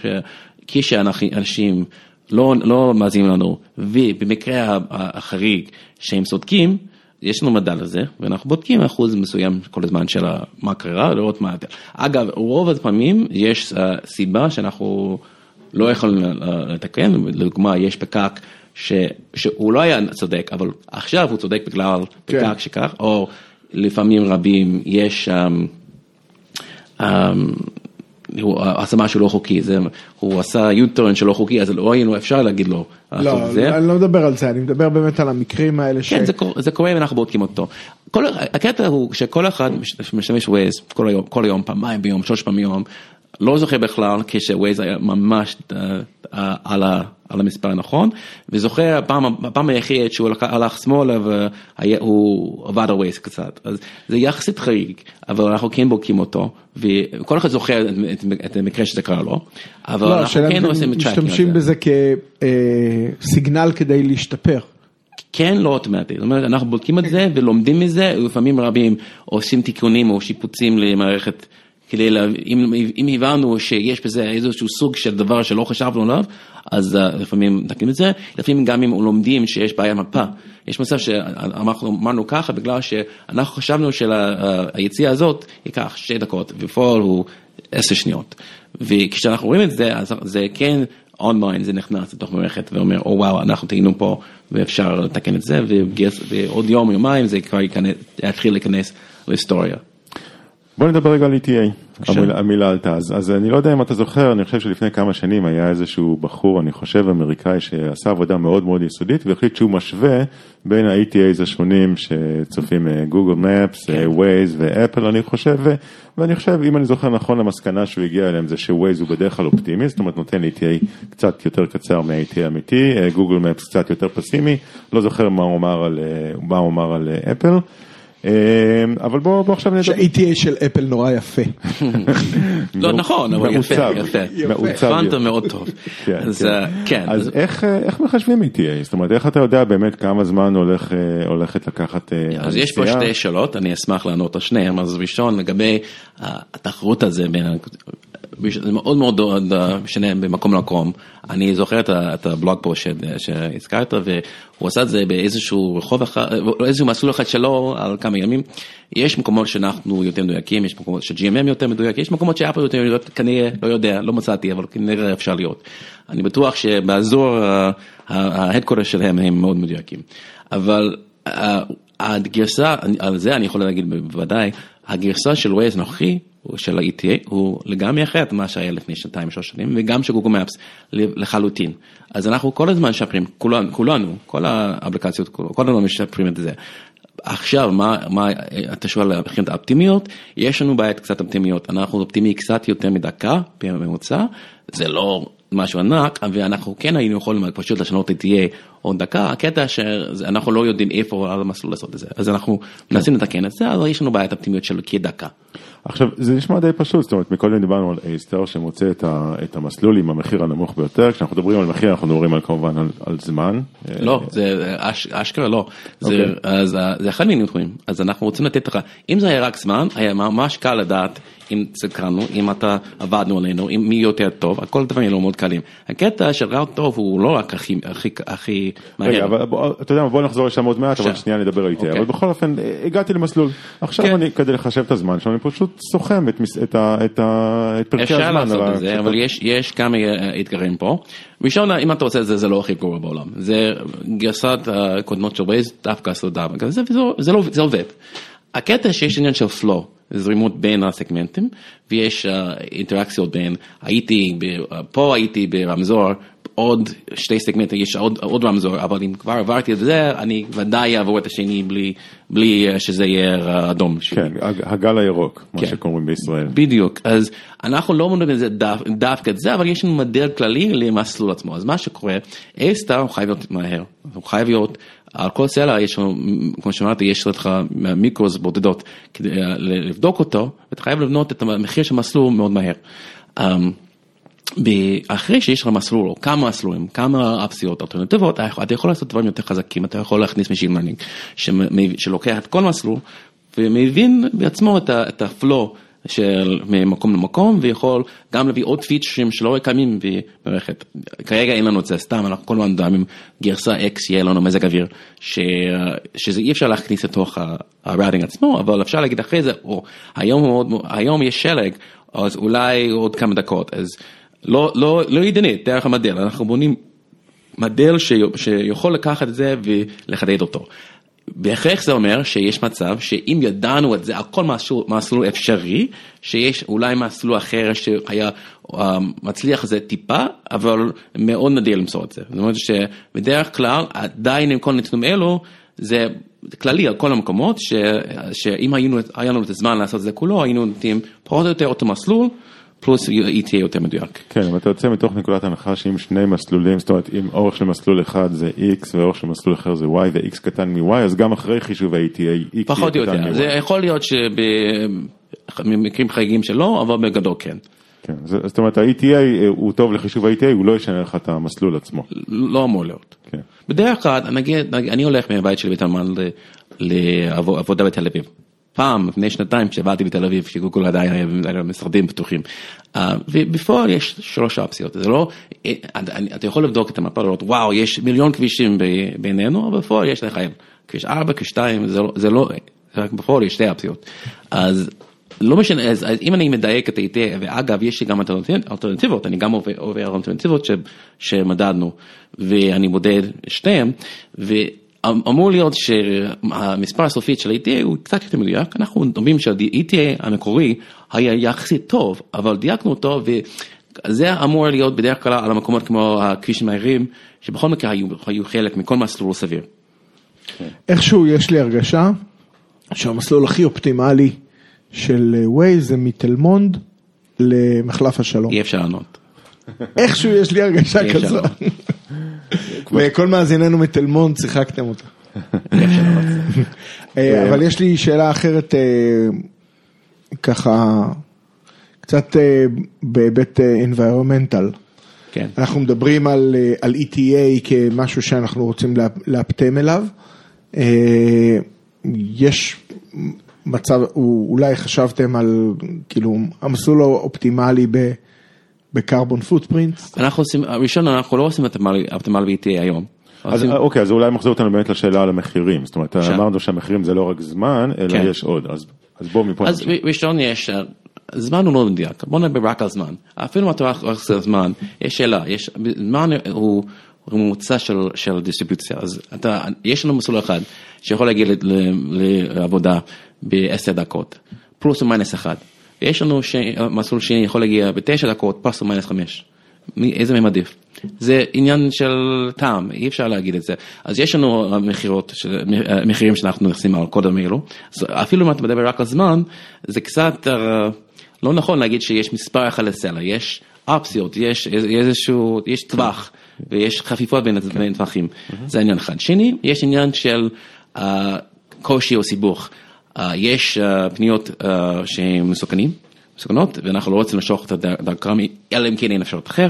כשאנשים לא, לא מאזינים לנו, ובמקרה החריג שהם צודקים, יש לנו מדע לזה, ואנחנו בודקים אחוז מסוים כל הזמן של מה קרה, לראות מה... אגב, רוב הפעמים יש uh, סיבה שאנחנו לא יכולים uh, לתקן, לדוגמה, יש פקק ש, שהוא לא היה צודק, אבל עכשיו הוא צודק בגלל כן. פקק שכך, או לפעמים רבים יש, um, um, הוא עשה משהו לא חוקי, זה, הוא עשה U-turn שלא חוקי, אז לא היינו אפשר להגיד לו לא, זה. אני לא מדבר על זה, אני מדבר באמת על המקרים האלה ש... כן, זה קורה, זה קורה ואנחנו בודקים אותו. כל, הקטע הוא שכל אחד מש- משתמש ווייז כל היום, כל היום, פעמיים ביום, שלוש פעמים ביום, לא זוכר בכלל כשווייז היה ממש אה, על, ה, על המספר הנכון, וזוכר הפעם, הפעם היחיד שהוא הלך, הלך שמאלה והוא עבד על Waze קצת, אז זה יחסית חריג, אבל אנחנו כן בודקים אותו, וכל אחד זוכר את, את, את המקרה שזה קרה לו, אבל לא, אנחנו כן עושים אתם tracking על משתמשים זה. בזה כ-signal כדי להשתפר. כן לא אוטומטי, זאת אומרת אנחנו בודקים את זה ולומדים מזה, ולפעמים רבים עושים תיקונים או שיפוצים למערכת כדי, לה... אם, אם הבנו שיש בזה איזשהו סוג של דבר שלא חשבנו עליו, אז uh, לפעמים מתקנים את זה, לפעמים גם אם לומדים שיש בעיה מפה, יש מצב שאנחנו אמרנו ככה בגלל שאנחנו חשבנו שהיציאה הזאת ייקח שתי דקות, בפועל הוא עשר שניות, וכשאנחנו רואים את זה, אז זה כן אונליין זה נכנס לתוך מערכת ואומר, או וואו, אנחנו טעינו פה ואפשר לתקן את זה, וגייס- ועוד יום, יומיים זה כבר יתחיל להיכנס להיסטוריה. בוא נדבר רגע על ETA. המילה, המילה עלתה, אז, אז אני לא יודע אם אתה זוכר, אני חושב שלפני כמה שנים היה איזשהו בחור, אני חושב אמריקאי, שעשה עבודה מאוד מאוד יסודית והחליט שהוא משווה בין ה-ETAs השונים שצופים גוגל מפס. ווייז ואפל אני חושב, ו- ואני חושב, אם אני זוכר נכון, המסקנה שהוא הגיע אליהם זה שווייז הוא בדרך כלל אופטימי, זאת אומרת נותן ETA קצת יותר קצר מה-ETA האמיתי, גוגל מפס קצת יותר פסימי, לא זוכר מה הוא אמר על, אה, מה הוא אמר על אה, אפל. אה, אבל בוא, בוא עכשיו נדבר. שה-ETA של אפל נורא יפה. לא נכון, אבל יפה, יפה. מעוצב הבנת. מאוד טוב. כן, אז כן. אה, כן, אז איך, אה, איך מחשבים ETA? זאת אומרת, איך אתה יודע באמת כמה זמן הולך, אה, הולכת לקחת אז יש פה? שתי שאלות, אני אשמח לענות על שניהם. אז ראשון, לגבי התחרות הזה בין, זה מאוד מאוד אה, משנה במקום למקום. אני זוכר את הבלוג פה שהזכרת, והוא עשה את זה באיזשהו רחוב אחד, אה, איזשהו מסלול אחד שלו על כמה ימים. יש מקומות שאנחנו יותר מדויקים, יש מקומות ש-GMM יותר מדויק, יש מקומות שאפל יותר מדויק, כנראה, לא יודע, לא מצאתי, אבל כנראה אפשר להיות. אני בטוח שבאזור ההדקורר שלהם הם מאוד מדויקים. אבל אה, הגרסה, על זה אני יכול להגיד בוודאי, הגרסה של ווייז הנוכחי, של ה-ETA, הוא לגמרי אחרת ממה שהיה לפני שנתיים, שלוש שנים, וגם של גוגל מפס לחלוטין. אז אנחנו כל הזמן משפרים, כולנו, כולנו, כל האפליקציות, כל הזמן משפרים את זה. עכשיו, מה, מה אתה שואל מבחינת האופטימיות? יש לנו בעיית קצת אופטימיות, אנחנו אופטימי קצת יותר מדקה בממוצע, זה לא משהו ענק, ואנחנו כן היינו יכולים פשוט לשנות את תהיה עוד דקה, הקטע שאנחנו לא יודעים איפה על המסלול לעשות את זה, אז אנחנו מנסים לתקן את זה, אבל יש לנו בעיית אופטימיות של כדקה. עכשיו זה נשמע די פשוט, זאת אומרת מקודם דיברנו על אייסטר שמוצא את, ה, את המסלול עם המחיר הנמוך ביותר, כשאנחנו מדברים על מחיר אנחנו מדברים על כמובן על, על זמן. לא, זה אש, אשכרה לא, זה, okay. אוקיי. אז, זה אחד מהנתונים, אז אנחנו רוצים לתת לך, אם זה היה רק זמן, היה ממש קל לדעת אם צדקנו, אם אתה עבדנו עלינו, אם מי יותר טוב, הכל דברים לא מאוד קלים. הקטע של רעיון טוב הוא לא רק הכי, הכי, הכי מהר. רגע, אבל בוא, אתה יודע, בוא נחזור לשם עוד מעט, אבל שנייה נדבר על איתי, אבל בכל אופן הגעתי למסלול, עכשיו כן. אני, כדי לחשב את הזמן שלנו, אני פשוט סוכם את, את, את, את פרקי הזמן. אפשר לעשות את זה, אבל יש, יש כמה אה, אתגרים פה. ראשון, אם אתה עושה את זה, זה לא הכי גרוע בעולם. זה גרסת הקודמות של וייז, דווקא עשו דווקא, זה, זה, לא, זה עובד. הקטע שיש עניין של פלואו. זרימות בין הסגמנטים ויש uh, אינטראקציות בין הייתי פה הייתי ברמזור עוד שתי סגמנטים יש עוד, עוד רמזור אבל אם כבר עברתי את זה אני ודאי אעבור את השני בלי, בלי uh, שזה יהיה אדום. כן הגל הירוק מה כן. שקוראים בישראל. בדיוק אז אנחנו לא אומרים את זה דו, דווקא את זה אבל יש לנו מודל כללי למסלול עצמו אז מה שקורה A סטאר הוא חייב להיות מהר הוא חייב להיות על כל סלע יש כמו שאמרתי, יש לך מיקרוס בודדות כדי אה, לבדוק אותו, ואתה חייב לבנות את המחיר של מסלול מאוד מהר. אמ, אחרי שיש לך מסלול או כמה מסלולים, כמה אפסיות אלטרנטיבות, אתה יכול לעשות דברים יותר חזקים, אתה יכול להכניס Machine Learning שלוקח את כל מסלול ומבין בעצמו את ה-flow של ממקום למקום ויכול גם להביא עוד פיצ'רים שלא קיימים במערכת. כרגע אין לנו את זה סתם, אנחנו כל הזמן דברים גרסה X יהיה לנו מזג אוויר, ש... שזה אי אפשר להכניס לתוך הראטינג עצמו, אבל אפשר להגיד אחרי זה, או היום, מאוד, היום יש שלג, אז אולי עוד כמה דקות, אז לא, לא, לא ידנית דרך המדל, אנחנו בונים מודל שיכול לקחת את זה ולחדד אותו. בהכרח זה אומר שיש מצב שאם ידענו את זה על כל מסלול, מסלול אפשרי, שיש אולי מסלול אחר שהיה אה, מצליח זה טיפה, אבל מאוד נדיר למצוא את זה. זאת אומרת שבדרך כלל עדיין עם כל הנתונים אלו, זה כללי על כל המקומות, ש, שאם היינו, היה לנו את הזמן לעשות את זה כולו, היינו נותנים פחות או יותר אותו מסלול. פלוס היא תהיה יותר מדויק. כן, אבל אתה יוצא מתוך נקודת הנחה שאם שני מסלולים, זאת אומרת אם אורך של מסלול אחד זה x ואורך של מסלול אחר זה y ו-x קטן מ-y, אז גם אחרי חישוב ה-ETA x פחות או יותר, זה יכול להיות שבמקרים חריגים שלא, אבל בגדול כן. כן, זאת אומרת ה-ETA הוא טוב לחישוב ה-ETA, הוא לא ישנה לך את המסלול עצמו. לא אמור להיות. כן. בדרך כלל, נגיד, אני הולך מהבית שלי בתלמן לעבודה בתל אביב. פעם, לפני שנתיים, כשעבדתי בתל אביב, שגוגל עדיין היה משרדים פתוחים. אה, ובפועל יש שלוש אופציות, זה לא, אה, אתה יכול לבדוק את המפה, לראות, וואו, יש מיליון כבישים בינינו, אבל בפועל יש לך כביש 4, כביש 2, זה לא, זה לא, רק בפועל יש שתי אופציות. אז לא משנה, אז אם אני מדייק את היטב, ואגב, יש לי גם אלטרנטיבות, אני גם עובר אלטרנטיבות שמדדנו, ואני מודד שתיהם, אמ, אמור להיות שהמספר הסופית של ה-ETA הוא קצת יותר מדויק, אנחנו אומרים שה-ETA המקורי היה יחסית טוב, אבל דייקנו אותו וזה אמור להיות בדרך כלל על המקומות כמו הכבישים מהירים, שבכל מקרה היו, היו חלק מכל מסלול סביר. איכשהו יש לי הרגשה שהמסלול הכי אופטימלי של ווייז זה מתל מונד למחלף השלום. אי אפשר לענות. איכשהו יש לי הרגשה כזו. וכל מאזיננו מתל מונד שיחקתם אותה. אה, אבל יש לי שאלה אחרת, אה, ככה, קצת אה, בהיבט environmental. כן. אנחנו מדברים על, על ETA כמשהו שאנחנו רוצים לאפטם אליו. יש מצב, אולי חשבתם על כאילו המסלול האופטימלי ב... בקרבון פוטפרינט? אנחנו עושים, ראשון אנחנו לא עושים אופטימלי ב-ETA היום. אז אוקיי, אז אולי מחזיר אותנו באמת לשאלה על המחירים, זאת אומרת, אמרנו שהמחירים זה לא רק זמן, אלא כן. יש עוד, אז בואו מפה. אז ראשון יש, זמן הוא לא מדויק, בוא נדבר רק על זמן, אפילו אם אתה עושה זמן, יש שאלה, יש, זמן הוא ממוצע של, של דיסטריבוציה, אז אתה, יש לנו מסלול אחד שיכול להגיע לעבודה בעשר דקות, פלוס או מיינס אחד. ויש לנו ש... מסלול שני יכול להגיע בתשע דקות פלוס או מיינס חמש. איזה מהם עדיף? זה עניין של טעם, אי אפשר להגיד את זה. אז יש לנו מחירות, מחירים שאנחנו נכנסים על קודם אלו, אז אפילו אם אתה מדבר רק על זמן, זה קצת uh, לא נכון להגיד שיש מספר אחד לסלע, יש אופציות, יש איזשהו, יש טווח ויש חפיפות בין בין טווחים, זה עניין אחד. שני, יש עניין של אה, קושי או סיבוך. אה, יש אה, פניות אה, שהן מסוכנים, מסוכנות, ואנחנו לא רוצים למשוך את הדרכם, אלא אם כן אין אפשרות אחר.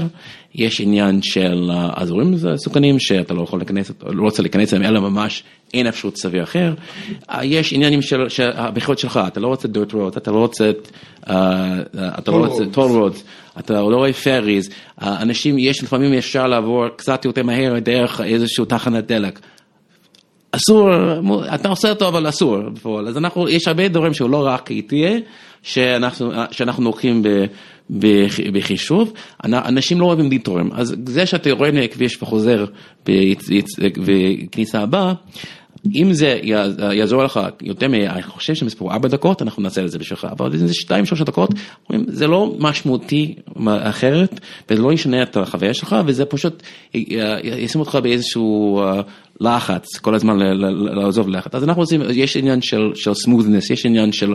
יש עניין של אזורים מסוכנים שאתה לא יכול להיכנס, לא רוצה להיכנס אליהם, אלא ממש אין אפשרות סביר אחר. יש עניינים של של הבחירות שלך, אתה לא רוצה dirt road, אתה לא רוצה, אתה לא רוצה toll roads, אתה לא רואה פריז, אנשים, יש לפעמים אפשר לעבור קצת יותר מהר דרך איזשהו תחנת דלק. אסור, אתה עושה אותו אבל אסור בפועל, אז אנחנו, יש הרבה דברים שהוא לא רק ETA, שאנחנו, שאנחנו לוקחים בחישוב, אנ- אנשים לא אוהבים דיטורים, אז זה שאתה יורד מהכביש וחוזר בכניסה הבאה, אם זה יע- יעזור לך יותר מ... אני חושב שמספור ארבע דקות, אנחנו נעשה את זה בשבילך, אבל אם זה שתיים שלוש דקות, אומרים, זה לא משמעותי אחרת, וזה לא ישנה את החוויה שלך, וזה פשוט ישים אותך באיזשהו אה, לחץ, כל הזמן לעזוב לחץ. אז אנחנו רוצים, יש עניין של, של סמות'נס, יש עניין של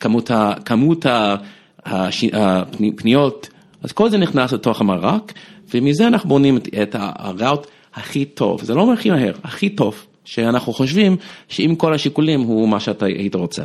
כמות, ה, כמות ה, הש, הפניות, אז כל זה נכנס לתוך המרק, ומזה אנחנו בונים את, את הראוט הכי טוב, זה לא אומר הכי מהר, הכי טוב, שאנחנו חושבים שאם כל השיקולים הוא מה שאתה היית רוצה.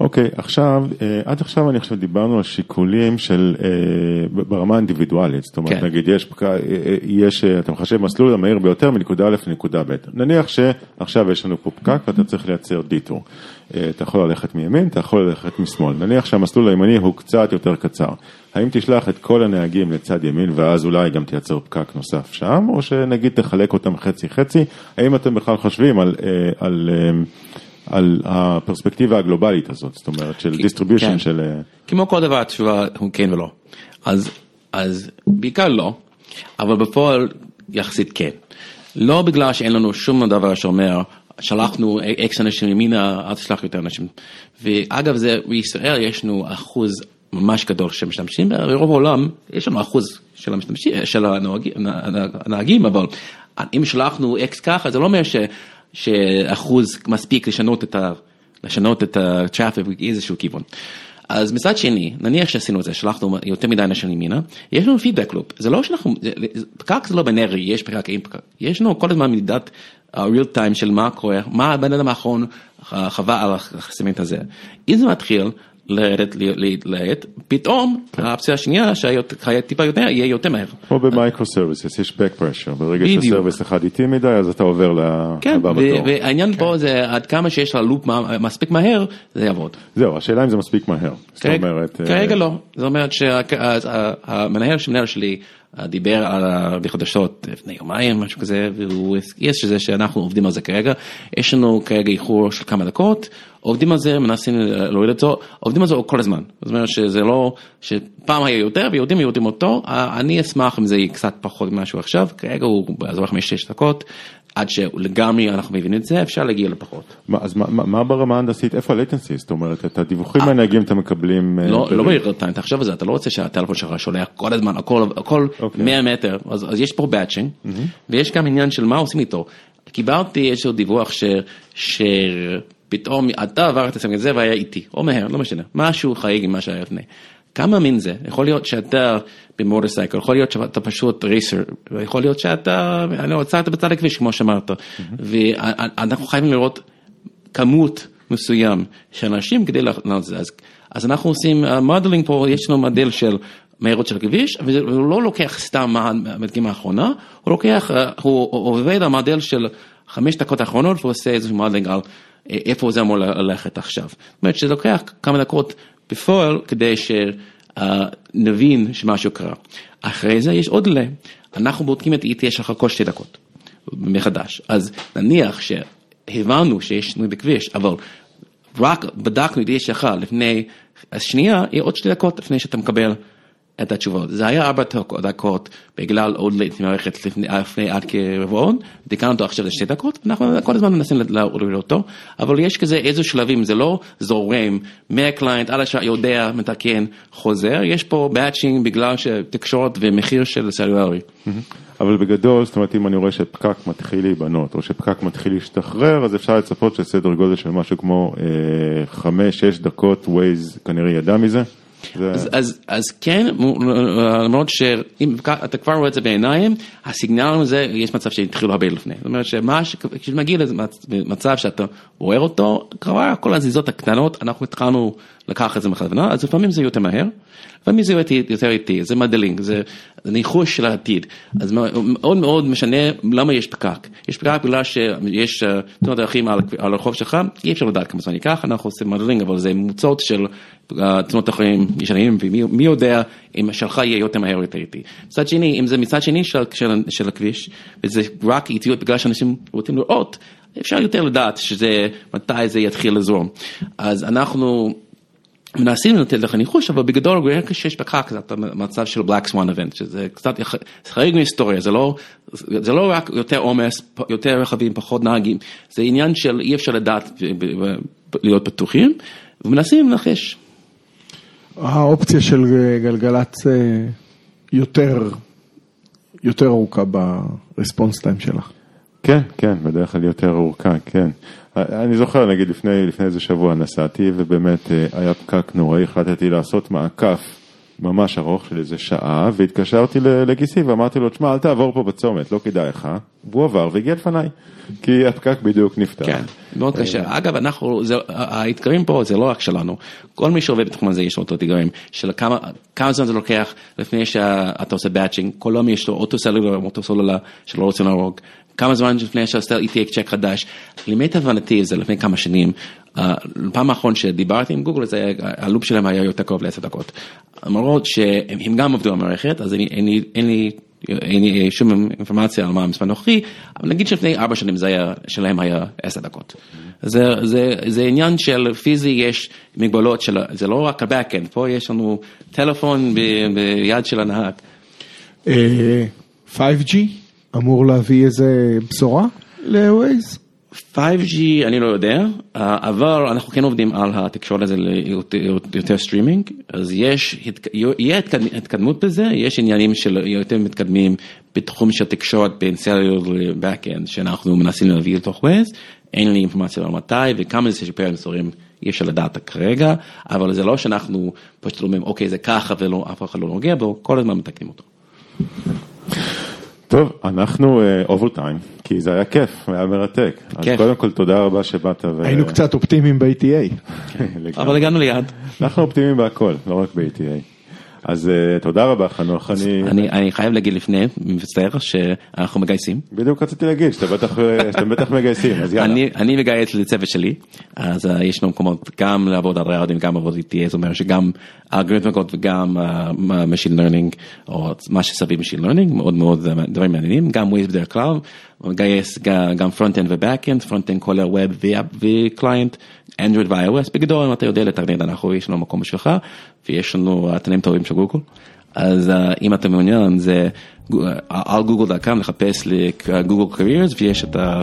אוקיי, עכשיו, אה, עד עכשיו אני חושב דיברנו על שיקולים של, אה, ברמה האינדיבידואלית, זאת אומרת, כן. נגיד יש, אה, יש, אתה מחשב מסלול המהיר ביותר מנקודה א' לנקודה ב', נניח שעכשיו יש לנו פה פקק ואתה צריך לייצר דיטור, אתה יכול ללכת מימין, אתה יכול ללכת משמאל, נניח שהמסלול הימני הוא קצת יותר קצר, האם תשלח את כל הנהגים לצד ימין ואז אולי גם תייצר פקק נוסף שם, או שנגיד תחלק אותם חצי חצי, האם אתם בכלל חושבים על, אה, על אה, על הפרספקטיבה הגלובלית הזאת, זאת אומרת של distribution כן. של... אה, כמו כל דבר התשובה הוא כן ולא. אז, אז בעיקר לא, אבל בפועל יחסית כן. לא בגלל שאין לנו שום דבר שאומר, שלחנו אקס אנשים ימינה, אל תשלח יותר אנשים. ואגב זה, בישראל יש לנו אחוז ממש גדול שמשתמשים, ברוב העולם יש לנו אחוז של המשתמשים, של הנהגים, הנהגים אבל אם שלחנו אקס ככה, זה לא אומר ש, שאחוז מספיק לשנות את ה... לשנות את הטראפיק באיזשהו כיוון. אז מצד שני, נניח שעשינו את זה, שלחנו יותר מדי אנשים ימינה, יש לנו פידבק לופ, זה לא שאנחנו, פקק זה לא בינארי, יש פקק, אין פקק, יש לנו כל הזמן מדידת real time של מה קורה, מה הבן אדם האחרון חווה על החסימנט הזה. אם זה מתחיל לרדת ל- ל- לאט, פתאום האופציה השנייה שהיה טיפה יותר, יהיה יותר מהר. כמו ב-microservices, יש back pressure, ברגע בדיוק. ש-service אחד איטי מדי, אז אתה עובר כן, לבא ו- בתור. והעניין פה זה עד כמה שיש לה loop מספיק מהר, זה יעבוד. זהו, השאלה אם זה מספיק מהר. זאת אומרת... אה, כרגע לא, זאת אומרת שהמנהל שמנהל שלי דיבר על בחדשות לפני יומיים, משהו כזה, והוא הזכיר שזה שאנחנו עובדים על זה כרגע, יש לנו כרגע איחור של כמה דקות, עובדים על זה, מנסים להוריד זה, עובדים על זה כל הזמן, זאת אומרת שזה לא, שפעם היה יותר ויודעים יודעים אותו, אני אשמח אם זה יהיה קצת פחות ממשהו עכשיו, כרגע הוא באזור 5-6 דקות, עד שלגמרי אנחנו מבינים את זה, אפשר להגיע לפחות. מה- אז מה- מה מה ברמה ההנדסית, איפה ה-latency? זאת אומרת, את הדיווחים מהנהגים אתם מקבלים... אה, לא, לא בריל טיים, תחשוב על זה, אתה לא רוצה שהטלפון שלך שולח כל הזמן, הכל, הכל אוקיי. 100 מטר, אז, אז יש פה באצ'ינג, ויש גם עניין של מה עושים איתו. קיבלתי איזשהו דיווח ש, שפתאום אתה עברת את זה והיה איטי, או מהר, לא משנה, משהו חריג עם מה שהיה לפני. כמה מן זה? יכול להיות שאתה ב-motorcycle, יכול להיות שאתה פשוט racer, יכול להיות שאתה, אני לא, עצרת בצד הכביש כמו שאמרת, ואנחנו חייבים לראות כמות מסוים של אנשים כדי לענות את זה. אז, אז אנחנו עושים modeling פה, יש לנו מודל של מהירות של הכביש, והוא לא לוקח סתם מהדגימה האחרונה, הוא לוקח, אה, הוא, עובד על מודל של חמש דקות האחרונות ועושה איזשהו modeling על אה, איפה זה אמור ללכת עכשיו. זאת אומרת שזה לוקח כמה דקות בפועל כדי שנבין שמשהו קרה. אחרי זה יש עוד עולה, אנחנו בודקים את ETA שלך כל שתי דקות מחדש, אז נניח ש... הבנו שיש שינוי בכביש, אבל רק בדקנו את ה-ETA שלך לפני השנייה, יהיה עוד שתי דקות לפני שאתה מקבל את התשובות. זה היה ארבע דקות בגלל עוד לית מערכת לפני, עד כרבעון, תיקנו אותו עכשיו לשתי דקות, אנחנו כל הזמן מנסים להוריד אותו, אבל יש כזה איזה שלבים, זה לא זורם מהקליינט עד השעה יודע, מתקן, חוזר, יש פה באצ'ינג בגלל שתקשורת ומחיר של סלולרי. אבל בגדול, זאת אומרת, אם אני רואה שפקק מתחיל להיבנות, או שפקק מתחיל להשתחרר, אז אפשר לצפות שסדר גודל של משהו כמו אה, חמש, שש דקות, ווייז כנראה ידע מזה. אז, אז, אז כן, למרות שאם אתה כבר רואה את זה בעיניים, הסיגנל הזה, יש מצב שהתחילו הרבה לפני. זאת אומרת שמה, כשמגיע למצב שאתה רואה אותו, כבר כל הזיזות הקטנות, אנחנו התחלנו לקחת את זה בכוונה, אז לפעמים זה יותר מהר, לפעמים זה יותר איטי, זה מדלינג, זה זה ניחוש של העתיד. אז מאוד מאוד משנה למה יש פקק. יש פקק בגלל שיש אה, תאונות דרכים על על הרחוב שלך, אי אפשר לדעת כמה זמן ייקח, אנחנו עושים מדלינג, אבל זה ממוצעות של אה, תאונות דרכים ישנים, ומי מי יודע אם שלך יהיה יותר מהר או יותר איטי. מצד שני, אם זה מצד שני של, של, של הכביש, וזה רק איטיות בגלל שאנשים רוצים לראות, אפשר יותר לדעת שזה, מתי זה יתחיל לזרום. אז אנחנו... מנסים לתת לך ניחוש, אבל בגדול ברגע שיש פקק זה מצב של black swan event, שזה קצת חריג מהיסטוריה, זה לא, זה לא רק יותר עומס, יותר רכבים, פחות נהגים, זה עניין של אי אפשר לדעת להיות בטוחים, ומנסים לנחש. האופציה של גלגלצ אה, יותר, יותר ארוכה ברספונס טיים שלך. כן, כן, בדרך כלל יותר ארוכה, כן. אני זוכר, נגיד לפני, לפני איזה שבוע נסעתי ובאמת אה, היה פקק נוראי, החלטתי לעשות מעקף ממש ארוך של איזה שעה והתקשרתי לגיסי ואמרתי לו, תשמע, אל תעבור פה בצומת, לא כדאי לך. והוא עבר והגיע לפניי, כי הפקק בדיוק נפתח. כן, מאוד קשה. אגב, אנחנו, זה- האתגרים פה זה לא רק שלנו, כל מי שעובד בתחום הזה יש לו אותו אתגרים, של כמה כמה זמן זה לוקח לפני שאתה עושה באצ'ינג, כל יום יש לו אוטו סלולר, אוטו סלולר שלא רוצים להרוג, כמה זמן לפני עושה ETA צ'ק חדש, למיטב הבנתי זה לפני כמה שנים, אה, פעם האחרון שדיברתי עם גוגל, זה הלופ שלהם היה יותר קרוב לעשר דקות. למרות שהם הם גם עבדו במערכת, אז אין לי- אין לי לי שום אינפורמציה על מה המספר הנוכחי, אבל נגיד שלפני ארבע שנים זה היה, שלהם היה עשר דקות. זה, זה, זה עניין של פיזי, יש מגבלות של, זה לא רק ה-Backend, פה יש לנו טלפון ב- ביד של הנהג. אה, 5G אמור להביא איזה בשורה ל-Waze? 5G אני לא יודע, אה, אבל אנחנו כן עובדים על התקשורת הזה ליותר סטרימינג, אז יש, יהיה התקד- התקדמות בזה, יש עניינים של יותר מתקדמים בתחום של תקשורת בין סלולר ל-Backend שאנחנו מנסים להביא לתוך Waze, אין לי אינפורמציה על מתי וכמה זה שיפר מסורים אי אפשר לדעת כרגע, אבל זה לא שאנחנו פשוט אומרים אוקיי זה ככה ואף אחד לא נוגע בו, כל הזמן מתקנים אותו. טוב, אנחנו overtime, כי זה היה כיף, היה מרתק. אז כיף. קודם כל תודה רבה שבאת. ו- היינו קצת אופטימיים. לגמרי. אבל הגענו ליעד. אנחנו אופטימיים בהכל, לא רק ב-ATA. אז אה, תודה רבה חנוך, אני אני, חייב להגיד לפני, מצטער שאנחנו מגייסים. בדיוק רציתי להגיד שאתם בטח, אה, שאתם בטח מגייסים, אז יאללה. אני, אני מגייס לצוות שלי, אז uh, יש לנו מקומות גם לעבוד על רעיונים, גם לעבוד איתי, זאת אומרת שגם אלגוריתמיקות וגם Machine Learning, או מה שסביב Machine Learning, מאוד מאוד דברים מעניינים, גם Waze בדרך כלל, מגייס גם, Front-End ו-Back-End, Front-End כולל Web ו-Client, Android ו-iOS, בגדול אם אתה יודע לתכנן, אנחנו יש לנו מקום בשבילך, ויש לנו התנים טובים של גוגל. אז uh, אם אתה מעוניין זה uh, על גוגל.com לחפש לגוגל קריירס ויש את ה-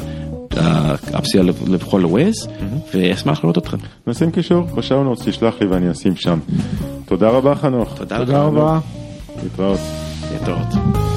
האופציה לבחור לווייז ואשמח לראות אתכם. נשים קישור בשעונות, תשלח לי ואני אשים שם. תודה רבה חנוך. תודה תודה רבה. להתראות. להתראות.